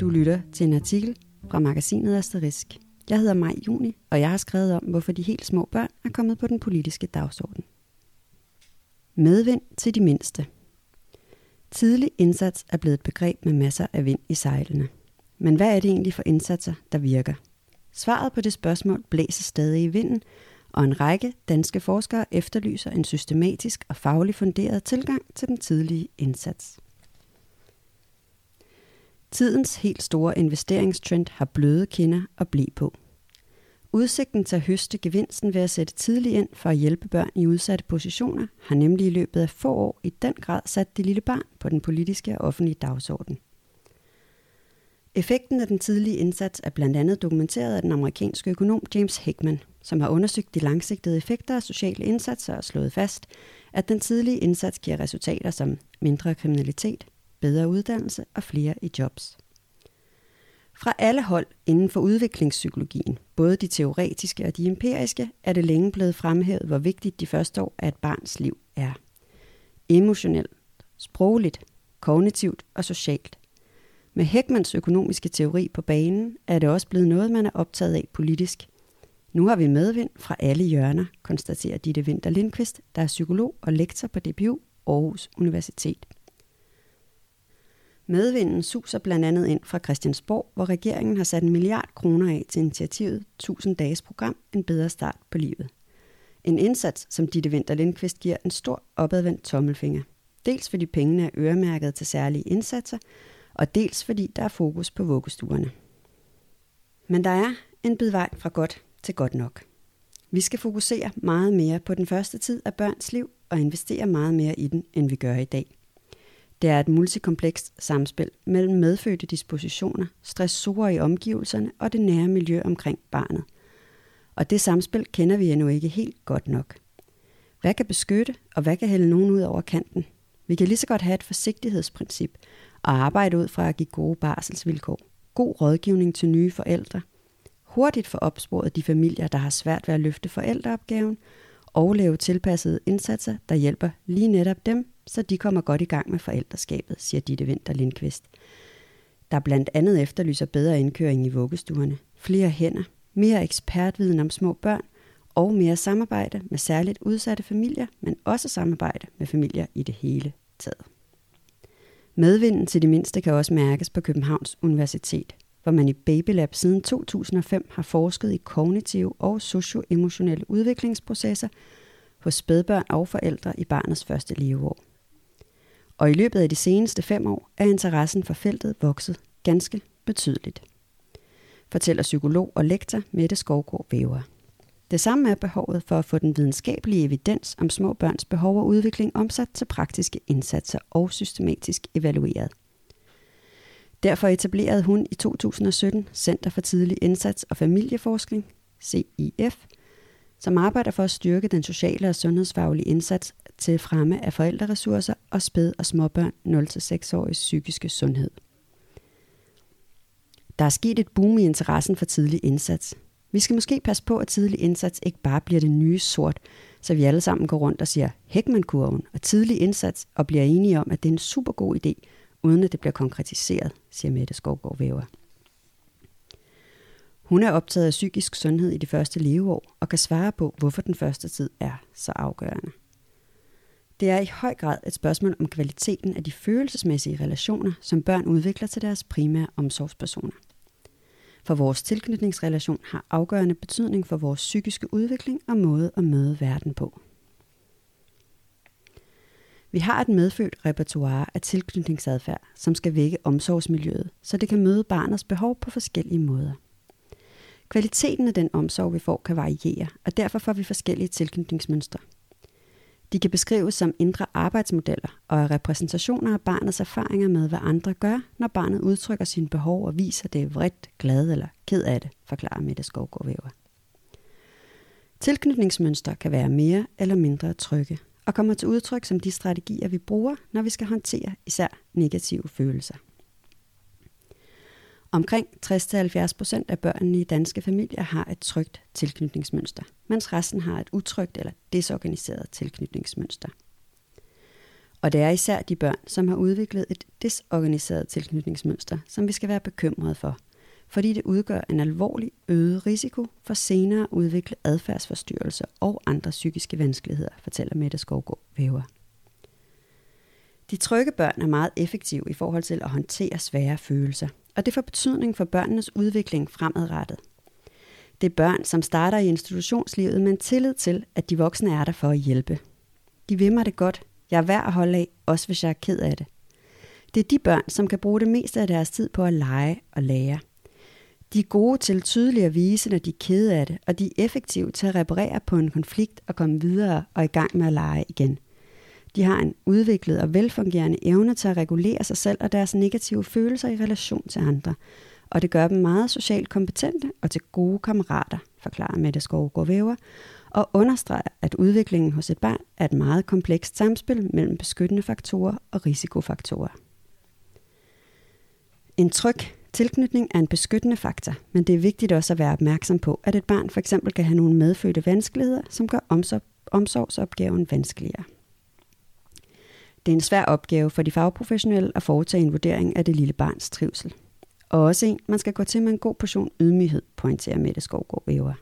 Du lytter til en artikel fra magasinet Asterisk. Jeg hedder Maj Juni, og jeg har skrevet om, hvorfor de helt små børn er kommet på den politiske dagsorden. Medvind til de mindste. Tidlig indsats er blevet et begreb med masser af vind i sejlene. Men hvad er det egentlig for indsatser, der virker? Svaret på det spørgsmål blæser stadig i vinden, og en række danske forskere efterlyser en systematisk og faglig funderet tilgang til den tidlige indsats. Tidens helt store investeringstrend har bløde kinder og blæ på. Udsigten til at høste gevinsten ved at sætte tidligt ind for at hjælpe børn i udsatte positioner har nemlig i løbet af få år i den grad sat det lille barn på den politiske og offentlige dagsorden. Effekten af den tidlige indsats er blandt andet dokumenteret af den amerikanske økonom James Heckman, som har undersøgt de langsigtede effekter af sociale indsatser og slået fast, at den tidlige indsats giver resultater som mindre kriminalitet, bedre uddannelse og flere i jobs. Fra alle hold inden for udviklingspsykologien, både de teoretiske og de empiriske, er det længe blevet fremhævet, hvor vigtigt de første år af et barns liv er. Emotionelt, sprogligt, kognitivt og socialt. Med Heckmans økonomiske teori på banen er det også blevet noget, man er optaget af politisk. Nu har vi medvind fra alle hjørner, konstaterer Ditte Winter Lindqvist, der er psykolog og lektor på DPU Aarhus Universitet. Medvinden suser blandt andet ind fra Christiansborg, hvor regeringen har sat en milliard kroner af til initiativet 1000 dages program En bedre start på livet. En indsats, som Ditte Vinter Lindqvist giver en stor opadvendt tommelfinger. Dels fordi pengene er øremærket til særlige indsatser, og dels fordi der er fokus på vuggestuerne. Men der er en bid vej fra godt til godt nok. Vi skal fokusere meget mere på den første tid af børns liv og investere meget mere i den, end vi gør i dag. Det er et multikomplekst samspil mellem medfødte dispositioner, stressorer i omgivelserne og det nære miljø omkring barnet. Og det samspil kender vi endnu ikke helt godt nok. Hvad kan beskytte, og hvad kan hælde nogen ud over kanten? Vi kan lige så godt have et forsigtighedsprincip og arbejde ud fra at give gode barselsvilkår, god rådgivning til nye forældre, hurtigt få opsporet de familier, der har svært ved at løfte forældreopgaven, og lave tilpassede indsatser, der hjælper lige netop dem, så de kommer godt i gang med forældreskabet, siger Ditte Vinter Lindqvist. Der blandt andet efterlyser bedre indkøring i vuggestuerne, flere hænder, mere ekspertviden om små børn og mere samarbejde med særligt udsatte familier, men også samarbejde med familier i det hele taget. Medvinden til de mindste kan også mærkes på Københavns Universitet, hvor man i Babylab siden 2005 har forsket i kognitive og socioemotionelle udviklingsprocesser hos spædbørn og forældre i barnets første leveår. Og i løbet af de seneste fem år er interessen for feltet vokset ganske betydeligt, fortæller psykolog og lektor Mette Skovgaard Væver. Det samme er behovet for at få den videnskabelige evidens om små børns behov og udvikling omsat til praktiske indsatser og systematisk evalueret. Derfor etablerede hun i 2017 Center for Tidlig Indsats og Familieforskning, CIF, som arbejder for at styrke den sociale og sundhedsfaglige indsats til fremme af forældreressourcer og spæd- og småbørn 0-6-åriges psykiske sundhed. Der er sket et boom i interessen for tidlig indsats. Vi skal måske passe på, at tidlig indsats ikke bare bliver det nye sort, så vi alle sammen går rundt og siger Heckman-kurven og tidlig indsats og bliver enige om, at det er en super god idé, uden at det bliver konkretiseret, siger Mette Skovgaard Væver. Hun er optaget af psykisk sundhed i de første leveår og kan svare på, hvorfor den første tid er så afgørende. Det er i høj grad et spørgsmål om kvaliteten af de følelsesmæssige relationer, som børn udvikler til deres primære omsorgspersoner. For vores tilknytningsrelation har afgørende betydning for vores psykiske udvikling og måde at møde verden på. Vi har et medfødt repertoire af tilknytningsadfærd, som skal vække omsorgsmiljøet, så det kan møde barnets behov på forskellige måder. Kvaliteten af den omsorg, vi får, kan variere, og derfor får vi forskellige tilknytningsmønstre. De kan beskrives som indre arbejdsmodeller og er repræsentationer af barnets erfaringer med, hvad andre gør, når barnet udtrykker sine behov og viser det vredt, glad eller ked af det, forklarer Mette Skovgaard Væver. Tilknytningsmønstre kan være mere eller mindre trygge, og kommer til udtryk som de strategier, vi bruger, når vi skal håndtere især negative følelser. Omkring 60-70% af børnene i danske familier har et trygt tilknytningsmønster, mens resten har et utrygt eller desorganiseret tilknytningsmønster. Og det er især de børn, som har udviklet et desorganiseret tilknytningsmønster, som vi skal være bekymrede for, fordi det udgør en alvorlig øget risiko for senere at udvikle adfærdsforstyrrelser og andre psykiske vanskeligheder, fortæller Mette Skovgaard Væver. De trygge børn er meget effektive i forhold til at håndtere svære følelser, og det får betydning for børnenes udvikling fremadrettet. Det er børn, som starter i institutionslivet med en tillid til, at de voksne er der for at hjælpe. De vil mig det godt. Jeg er værd at holde af, også hvis jeg er ked af det. Det er de børn, som kan bruge det meste af deres tid på at lege og lære. De er gode til tydeligt at vise, når de er kede af det, og de er effektive til at reparere på en konflikt og komme videre og i gang med at lege igen. De har en udviklet og velfungerende evne til at regulere sig selv og deres negative følelser i relation til andre, og det gør dem meget socialt kompetente og til gode kammerater, forklarer Mette Skovgaard Væver, og understreger, at udviklingen hos et barn er et meget komplekst samspil mellem beskyttende faktorer og risikofaktorer. En tryg tilknytning er en beskyttende faktor, men det er vigtigt også at være opmærksom på, at et barn for eksempel kan have nogle medfødte vanskeligheder, som gør omsorgsopgaven vanskeligere. Det er en svær opgave for de fagprofessionelle at foretage en vurdering af det lille barns trivsel. Og også en, man skal gå til med en god portion ydmyghed, pointerer Mette Skovgaard Væver.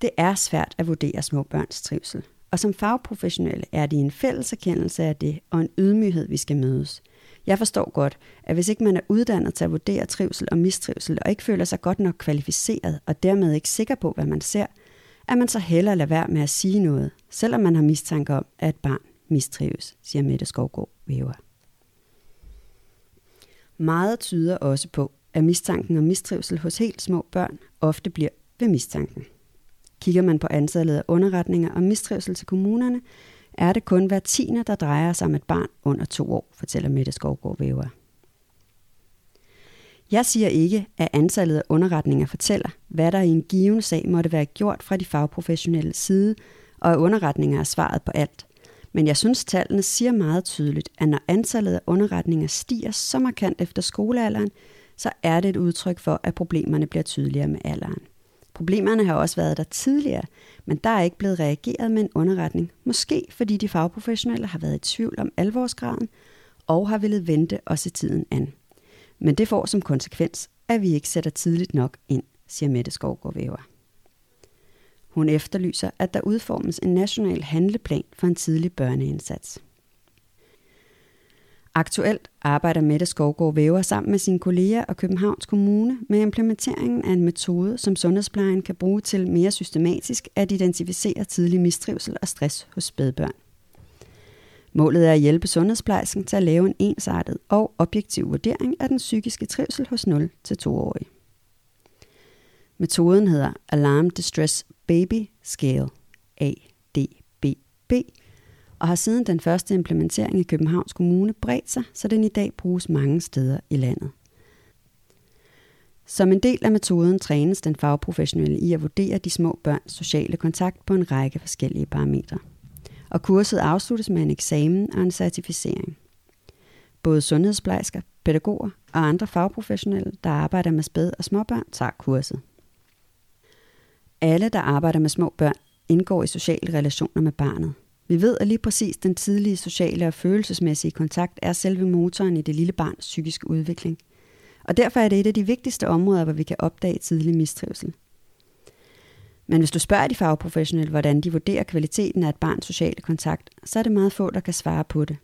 Det er svært at vurdere små børns trivsel, og som fagprofessionelle er det en fælles erkendelse af det og en ydmyghed, vi skal mødes. Jeg forstår godt, at hvis ikke man er uddannet til at vurdere trivsel og mistrivsel, og ikke føler sig godt nok kvalificeret, og dermed ikke sikker på, hvad man ser, at man så hellere lader være med at sige noget, selvom man har mistanke om, at et barn mistrives, siger Mette Skovgaard Væver. Meget tyder også på, at mistanken om mistrivsel hos helt små børn ofte bliver ved mistanken. Kigger man på antallet af underretninger om mistrivsel til kommunerne, er det kun hver tiende, der drejer sig om et barn under to år, fortæller Mette Skovgaard Væver. Jeg siger ikke, at antallet af underretninger fortæller, hvad der i en given sag måtte være gjort fra de fagprofessionelle side, og at underretninger er svaret på alt. Men jeg synes, tallene siger meget tydeligt, at når antallet af underretninger stiger så markant efter skolealderen, så er det et udtryk for, at problemerne bliver tydeligere med alderen. Problemerne har også været der tidligere, men der er ikke blevet reageret med en underretning. Måske fordi de fagprofessionelle har været i tvivl om alvorsgraden og har ville vente og se tiden an. Men det får som konsekvens, at vi ikke sætter tidligt nok ind, siger Mette Skovgaard Væver. Hun efterlyser, at der udformes en national handleplan for en tidlig børneindsats. Aktuelt arbejder Mette Skovgaard Væver sammen med sine kolleger og Københavns Kommune med implementeringen af en metode, som sundhedsplejen kan bruge til mere systematisk at identificere tidlig mistrivsel og stress hos spædbørn. Målet er at hjælpe sundhedsplejersken til at lave en ensartet og objektiv vurdering af den psykiske trivsel hos 0-2-årige. Metoden hedder Alarm Distress Baby Scale, ADBB, og har siden den første implementering i Københavns Kommune bredt sig, så den i dag bruges mange steder i landet. Som en del af metoden trænes den fagprofessionelle i at vurdere de små børns sociale kontakt på en række forskellige parametre. Og kurset afsluttes med en eksamen og en certificering. Både sundhedsplejersker, pædagoger og andre fagprofessionelle, der arbejder med spæd- og småbørn, tager kurset. Alle, der arbejder med små børn, indgår i sociale relationer med barnet. Vi ved, at lige præcis den tidlige sociale og følelsesmæssige kontakt er selve motoren i det lille barns psykiske udvikling. Og derfor er det et af de vigtigste områder, hvor vi kan opdage tidlig mistrivsel. Men hvis du spørger de fagprofessionelle, hvordan de vurderer kvaliteten af et barns sociale kontakt, så er det meget få, der kan svare på det.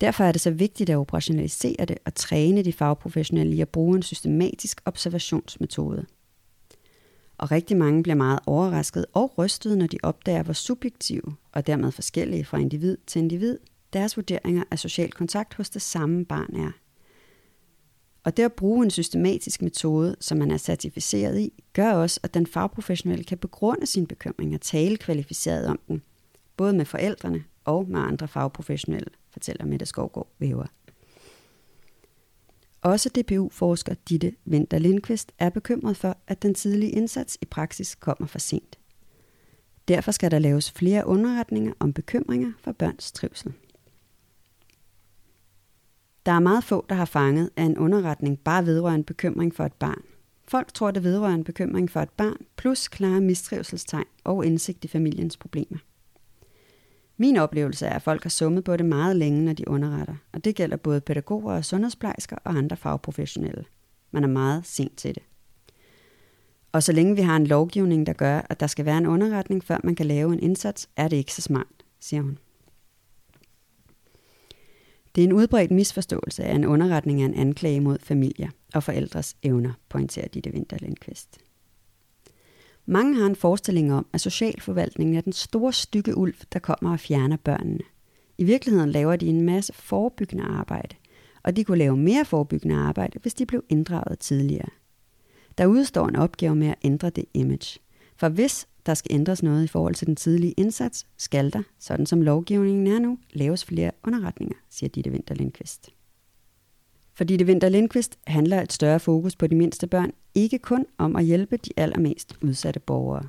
Derfor er det så vigtigt at operationalisere det og træne de fagprofessionelle i at bruge en systematisk observationsmetode og rigtig mange bliver meget overrasket og rystet, når de opdager, hvor subjektive og dermed forskellige fra individ til individ deres vurderinger af social kontakt hos det samme barn er. Og det at bruge en systematisk metode, som man er certificeret i, gør også, at den fagprofessionelle kan begrunde sin bekymring og tale kvalificeret om den, både med forældrene og med andre fagprofessionelle, fortæller Mette Skovgaard Væver. Også DPU-forsker Ditte Vinter Lindqvist er bekymret for, at den tidlige indsats i praksis kommer for sent. Derfor skal der laves flere underretninger om bekymringer for børns trivsel. Der er meget få, der har fanget, at en underretning bare vedrører en bekymring for et barn. Folk tror, det vedrører en bekymring for et barn, plus klare mistrivselstegn og indsigt i familiens problemer. Min oplevelse er, at folk har summet på det meget længe, når de underretter, og det gælder både pædagoger og sundhedsplejersker og andre fagprofessionelle. Man er meget sent til det. Og så længe vi har en lovgivning, der gør, at der skal være en underretning, før man kan lave en indsats, er det ikke så smart, siger hun. Det er en udbredt misforståelse af en underretning er en anklage mod familier og forældres evner, pointerer Ditte Winter Lindqvist. Mange har en forestilling om, at socialforvaltningen er den store stykke ulv, der kommer og fjerner børnene. I virkeligheden laver de en masse forebyggende arbejde, og de kunne lave mere forebyggende arbejde, hvis de blev inddraget tidligere. Der udstår en opgave med at ændre det image. For hvis der skal ændres noget i forhold til den tidlige indsats, skal der, sådan som lovgivningen er nu, laves flere underretninger, siger Ditte Winter Lindqvist. For Ditte Vinter Lindqvist handler et større fokus på de mindste børn ikke kun om at hjælpe de allermest udsatte borgere.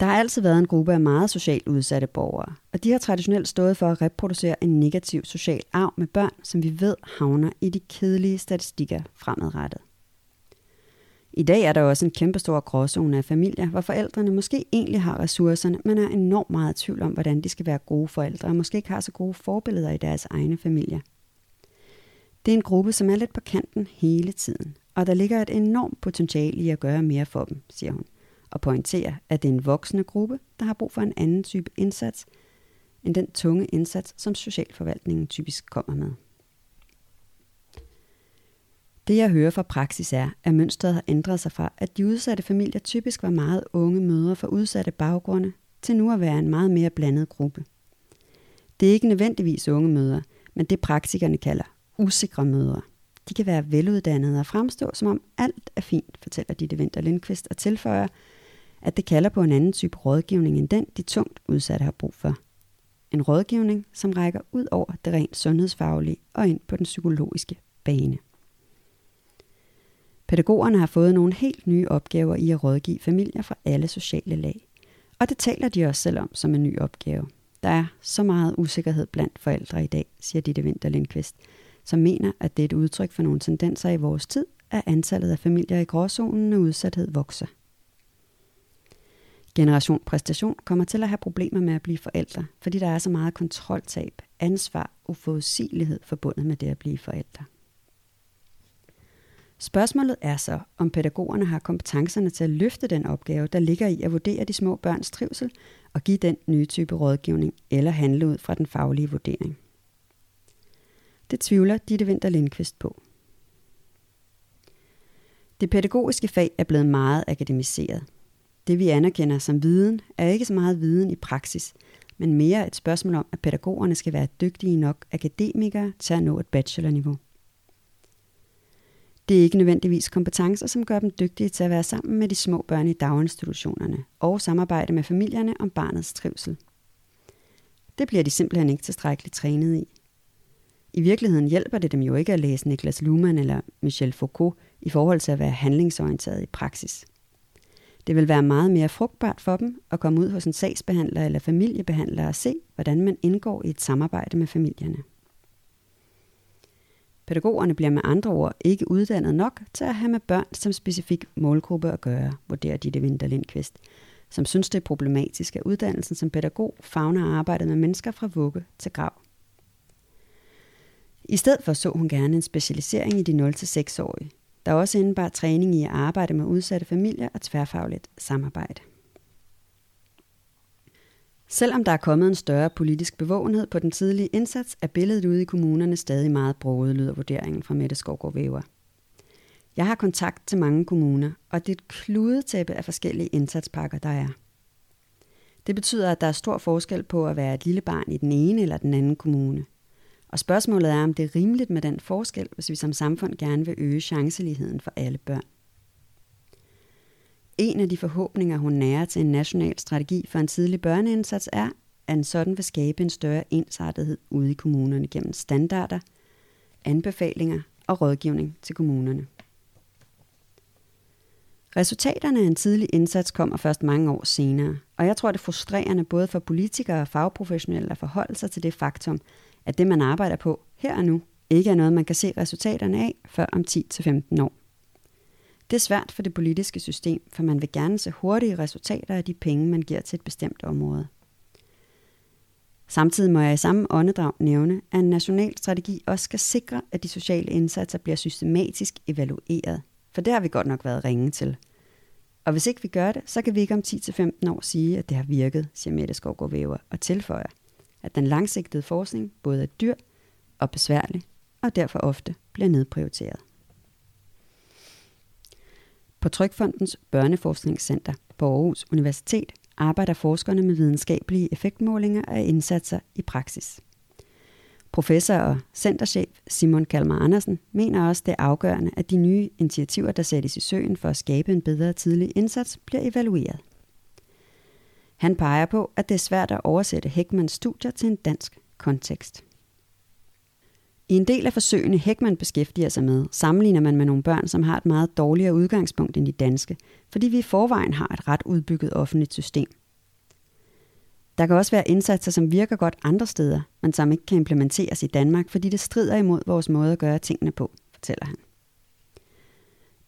Der har altid været en gruppe af meget socialt udsatte borgere, og de har traditionelt stået for at reproducere en negativ social arv med børn, som vi ved havner i de kedelige statistikker fremadrettet. I dag er der også en kæmpestor gråzone af familier, hvor forældrene måske egentlig har ressourcerne, men er enormt meget i tvivl om, hvordan de skal være gode forældre, og måske ikke har så gode forbilleder i deres egne familier. Det er en gruppe, som er lidt på kanten hele tiden, og der ligger et enormt potentiale i at gøre mere for dem, siger hun, og pointerer, at det er en voksende gruppe, der har brug for en anden type indsats, end den tunge indsats, som socialforvaltningen typisk kommer med. Det jeg hører fra praksis er, at mønstret har ændret sig fra, at de udsatte familier typisk var meget unge mødre fra udsatte baggrunde, til nu at være en meget mere blandet gruppe. Det er ikke nødvendigvis unge mødre, men det praktikerne kalder usikre mødre. De kan være veluddannede og fremstå, som om alt er fint, fortæller Ditte Vinter Lindqvist og tilføjer, at det kalder på en anden type rådgivning end den, de tungt udsatte har brug for. En rådgivning, som rækker ud over det rent sundhedsfaglige og ind på den psykologiske bane. Pædagogerne har fået nogle helt nye opgaver i at rådgive familier fra alle sociale lag. Og det taler de også selv om som en ny opgave. Der er så meget usikkerhed blandt forældre i dag, siger Ditte Vinter Lindqvist, som mener, at det er et udtryk for nogle tendenser i vores tid, at antallet af familier i gråzonen og udsathed vokser. Generation præstation kommer til at have problemer med at blive forældre, fordi der er så meget kontroltab, ansvar og forudsigelighed forbundet med det at blive forældre. Spørgsmålet er så, om pædagogerne har kompetencerne til at løfte den opgave, der ligger i at vurdere de små børns trivsel og give den nye type rådgivning eller handle ud fra den faglige vurdering. Det tvivler Ditte Winter Lindqvist på. Det pædagogiske fag er blevet meget akademiseret. Det vi anerkender som viden, er ikke så meget viden i praksis, men mere et spørgsmål om, at pædagogerne skal være dygtige nok akademikere til at nå et bachelorniveau. Det er ikke nødvendigvis kompetencer, som gør dem dygtige til at være sammen med de små børn i daginstitutionerne og samarbejde med familierne om barnets trivsel. Det bliver de simpelthen ikke tilstrækkeligt trænet i. I virkeligheden hjælper det dem jo ikke at læse Niklas Luhmann eller Michel Foucault i forhold til at være handlingsorienteret i praksis. Det vil være meget mere frugtbart for dem at komme ud hos en sagsbehandler eller familiebehandler og se, hvordan man indgår i et samarbejde med familierne. Pædagogerne bliver med andre ord ikke uddannet nok til at have med børn som specifik målgruppe at gøre, vurderer Ditte Winter Lindqvist, som synes det er problematisk, at uddannelsen som pædagog fagner arbejdet med mennesker fra vugge til grav. I stedet for så hun gerne en specialisering i de 0-6-årige, der også indebar træning i at arbejde med udsatte familier og tværfagligt samarbejde. Selvom der er kommet en større politisk bevågenhed på den tidlige indsats, er billedet ude i kommunerne stadig meget broget, lyder vurderingen fra Mette Skovgaard Væver. Jeg har kontakt til mange kommuner, og det er et kludetæppe af forskellige indsatspakker, der er. Det betyder, at der er stor forskel på at være et lille barn i den ene eller den anden kommune. Og spørgsmålet er, om det er rimeligt med den forskel, hvis vi som samfund gerne vil øge chanceligheden for alle børn. En af de forhåbninger, hun nærer til en national strategi for en tidlig børneindsats er, at en sådan vil skabe en større ensartethed ude i kommunerne gennem standarder, anbefalinger og rådgivning til kommunerne. Resultaterne af en tidlig indsats kommer først mange år senere, og jeg tror, det er frustrerende både for politikere og fagprofessionelle at forholde sig til det faktum, at det, man arbejder på her og nu, ikke er noget, man kan se resultaterne af før om 10-15 år. Det er svært for det politiske system, for man vil gerne se hurtige resultater af de penge, man giver til et bestemt område. Samtidig må jeg i samme åndedrag nævne, at en national strategi også skal sikre, at de sociale indsatser bliver systematisk evalueret. For det har vi godt nok været ringe til. Og hvis ikke vi gør det, så kan vi ikke om 10-15 år sige, at det har virket, siger Mette Skovgaard Væver, og tilføjer, at den langsigtede forskning både er dyr og besværlig, og derfor ofte bliver nedprioriteret. På Trykfondens Børneforskningscenter på Aarhus Universitet arbejder forskerne med videnskabelige effektmålinger af indsatser i praksis. Professor og centerchef Simon Kalmar Andersen mener også, det er afgørende, at de nye initiativer, der sættes i søen for at skabe en bedre tidlig indsats, bliver evalueret. Han peger på, at det er svært at oversætte Heckmans studier til en dansk kontekst. I en del af forsøgene Heckman beskæftiger sig med, sammenligner man med nogle børn, som har et meget dårligere udgangspunkt end de danske, fordi vi i forvejen har et ret udbygget offentligt system. Der kan også være indsatser, som virker godt andre steder, men som ikke kan implementeres i Danmark, fordi det strider imod vores måde at gøre tingene på, fortæller han.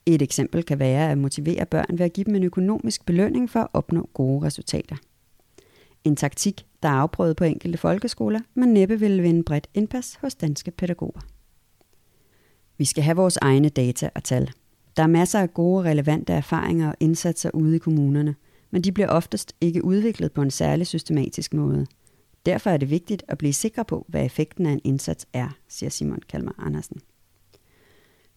Et eksempel kan være at motivere børn ved at give dem en økonomisk belønning for at opnå gode resultater. En taktik, der er afprøvet på enkelte folkeskoler, men næppe ville vinde bredt indpas hos danske pædagoger. Vi skal have vores egne data og tal. Der er masser af gode, relevante erfaringer og indsatser ude i kommunerne, men de bliver oftest ikke udviklet på en særlig systematisk måde. Derfor er det vigtigt at blive sikre på, hvad effekten af en indsats er, siger Simon Kalmar Andersen.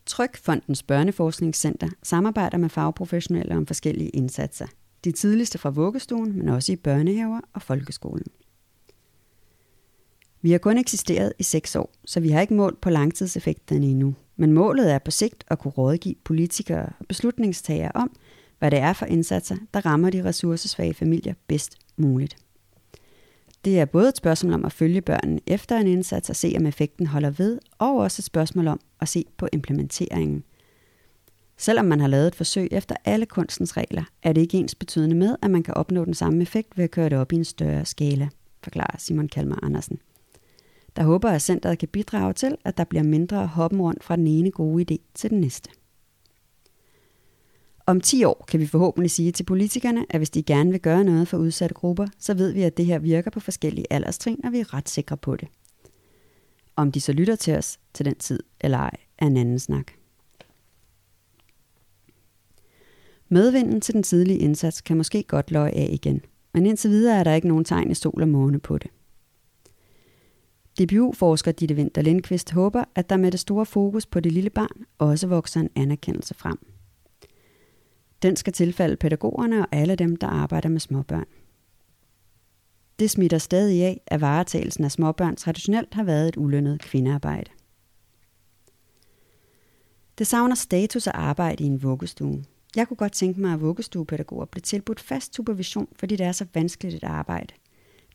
Trykfondens Børneforskningscenter samarbejder med fagprofessionelle om forskellige indsatser. De tidligste fra vuggestuen, men også i børnehaver og folkeskolen. Vi har kun eksisteret i seks år, så vi har ikke målt på langtidseffekterne endnu. Men målet er på sigt at kunne rådgive politikere og beslutningstagere om, hvad det er for indsatser, der rammer de ressourcesvage familier bedst muligt. Det er både et spørgsmål om at følge børnene efter en indsats og se, om effekten holder ved, og også et spørgsmål om at se på implementeringen. Selvom man har lavet et forsøg efter alle kunstens regler, er det ikke ens betydende med, at man kan opnå den samme effekt ved at køre det op i en større skala, forklarer Simon Kalmar Andersen. Der håber, at centret kan bidrage til, at der bliver mindre hoppen rundt fra den ene gode idé til den næste. Om 10 år kan vi forhåbentlig sige til politikerne, at hvis de gerne vil gøre noget for udsatte grupper, så ved vi, at det her virker på forskellige alderstrin, og vi er ret sikre på det. Om de så lytter til os til den tid eller ej, er en anden snak. Medvinden til den tidlige indsats kan måske godt løje af igen, men indtil videre er der ikke nogen tegn i sol og måne på det. DBU-forsker Ditte Winter Lindqvist håber, at der med det store fokus på det lille barn også vokser en anerkendelse frem. Den skal tilfalde pædagogerne og alle dem, der arbejder med småbørn. Det smitter stadig af, at varetagelsen af småbørn traditionelt har været et ulønnet kvindearbejde. Det savner status at arbejde i en vuggestue. Jeg kunne godt tænke mig, at vuggestuepædagoger blev tilbudt fast supervision, fordi det er så vanskeligt et arbejde.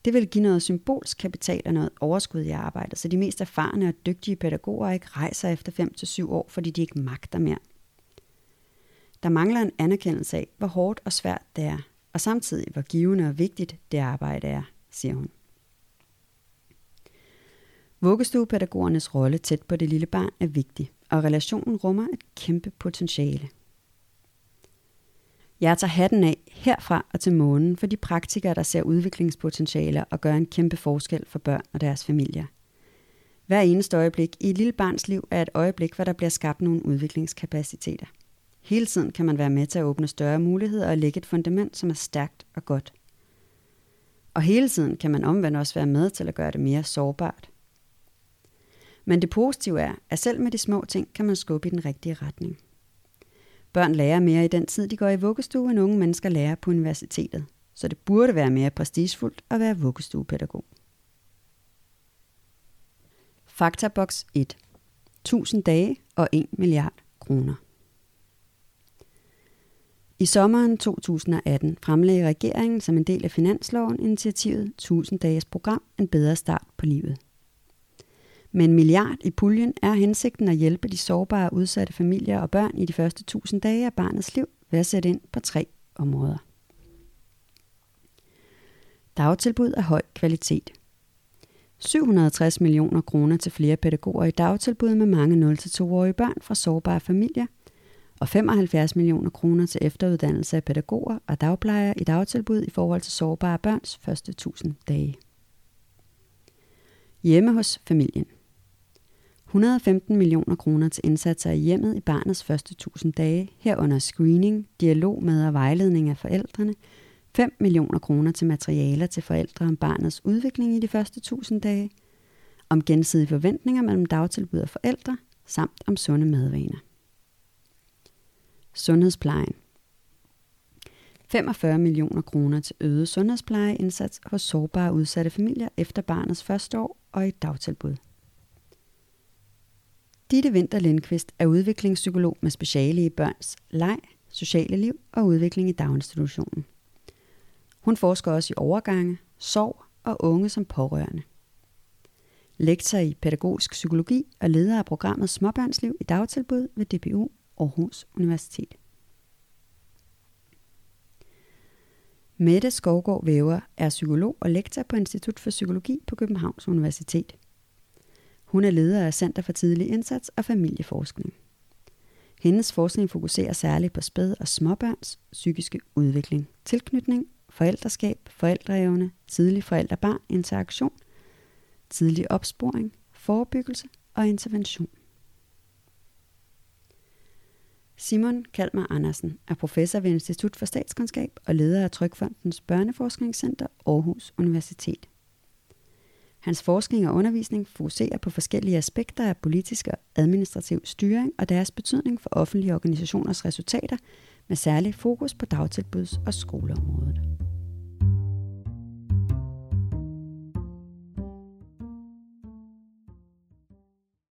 Det vil give noget symbolsk kapital og noget overskud i arbejdet, så de mest erfarne og dygtige pædagoger ikke rejser efter 5-7 år, fordi de ikke magter mere. Der mangler en anerkendelse af, hvor hårdt og svært det er, og samtidig hvor givende og vigtigt det arbejde er, siger hun. Vuggestuepædagogernes rolle tæt på det lille barn er vigtig, og relationen rummer et kæmpe potentiale. Jeg tager hatten af herfra og til månen for de praktikere, der ser udviklingspotentialer og gør en kæmpe forskel for børn og deres familier. Hver eneste øjeblik i et lille barns liv er et øjeblik, hvor der bliver skabt nogle udviklingskapaciteter. Hele tiden kan man være med til at åbne større muligheder og lægge et fundament, som er stærkt og godt. Og hele tiden kan man omvendt også være med til at gøre det mere sårbart. Men det positive er, at selv med de små ting kan man skubbe i den rigtige retning. Børn lærer mere i den tid, de går i vuggestue, end unge mennesker lærer på universitetet. Så det burde være mere prestigefuldt at være vuggestuepædagog. Faktaboks 1. 1000 dage og 1 milliard kroner. I sommeren 2018 fremlagde regeringen som en del af finansloven initiativet 1000 dages program En bedre start på livet. Med en milliard i puljen er hensigten at hjælpe de sårbare udsatte familier og børn i de første 1000 dage af barnets liv ved at sætte ind på tre områder. Dagtilbud af høj kvalitet. 760 millioner kroner til flere pædagoger i dagtilbud med mange 0-2-årige børn fra sårbare familier – og 75 millioner kroner til efteruddannelse af pædagoger og dagplejere i dagtilbud i forhold til sårbare børns første 1000 dage. Hjemme hos familien. 115 millioner kroner til indsatser i hjemmet i barnets første 1000 dage, herunder screening, dialog med og vejledning af forældrene, 5 millioner kroner til materialer til forældre om barnets udvikling i de første 1000 dage, om gensidige forventninger mellem dagtilbud og forældre, samt om sunde madvaner. Sundhedsplejen. 45 millioner kroner til øget sundhedsplejeindsats hos sårbare udsatte familier efter barnets første år og i dagtilbud. Ditte Vinter Lindqvist er udviklingspsykolog med speciale i børns leg, sociale liv og udvikling i daginstitutionen. Hun forsker også i overgange, sorg og unge som pårørende. Lektor i pædagogisk psykologi og leder af programmet Småbørnsliv i dagtilbud ved DPU Aarhus Universitet. Mette Skovgaard Væver er psykolog og lektor på Institut for Psykologi på Københavns Universitet. Hun er leder af Center for Tidlig Indsats og Familieforskning. Hendes forskning fokuserer særligt på spæd- og småbørns psykiske udvikling, tilknytning, forældreskab, forældreevne, tidlig forældre-barn interaktion, tidlig opsporing, forebyggelse og intervention. Simon Kalmar Andersen er professor ved Institut for Statskundskab og leder af Trykfondens Børneforskningscenter Aarhus Universitet. Hans forskning og undervisning fokuserer på forskellige aspekter af politisk og administrativ styring og deres betydning for offentlige organisationers resultater med særlig fokus på dagtilbuds- og skoleområdet.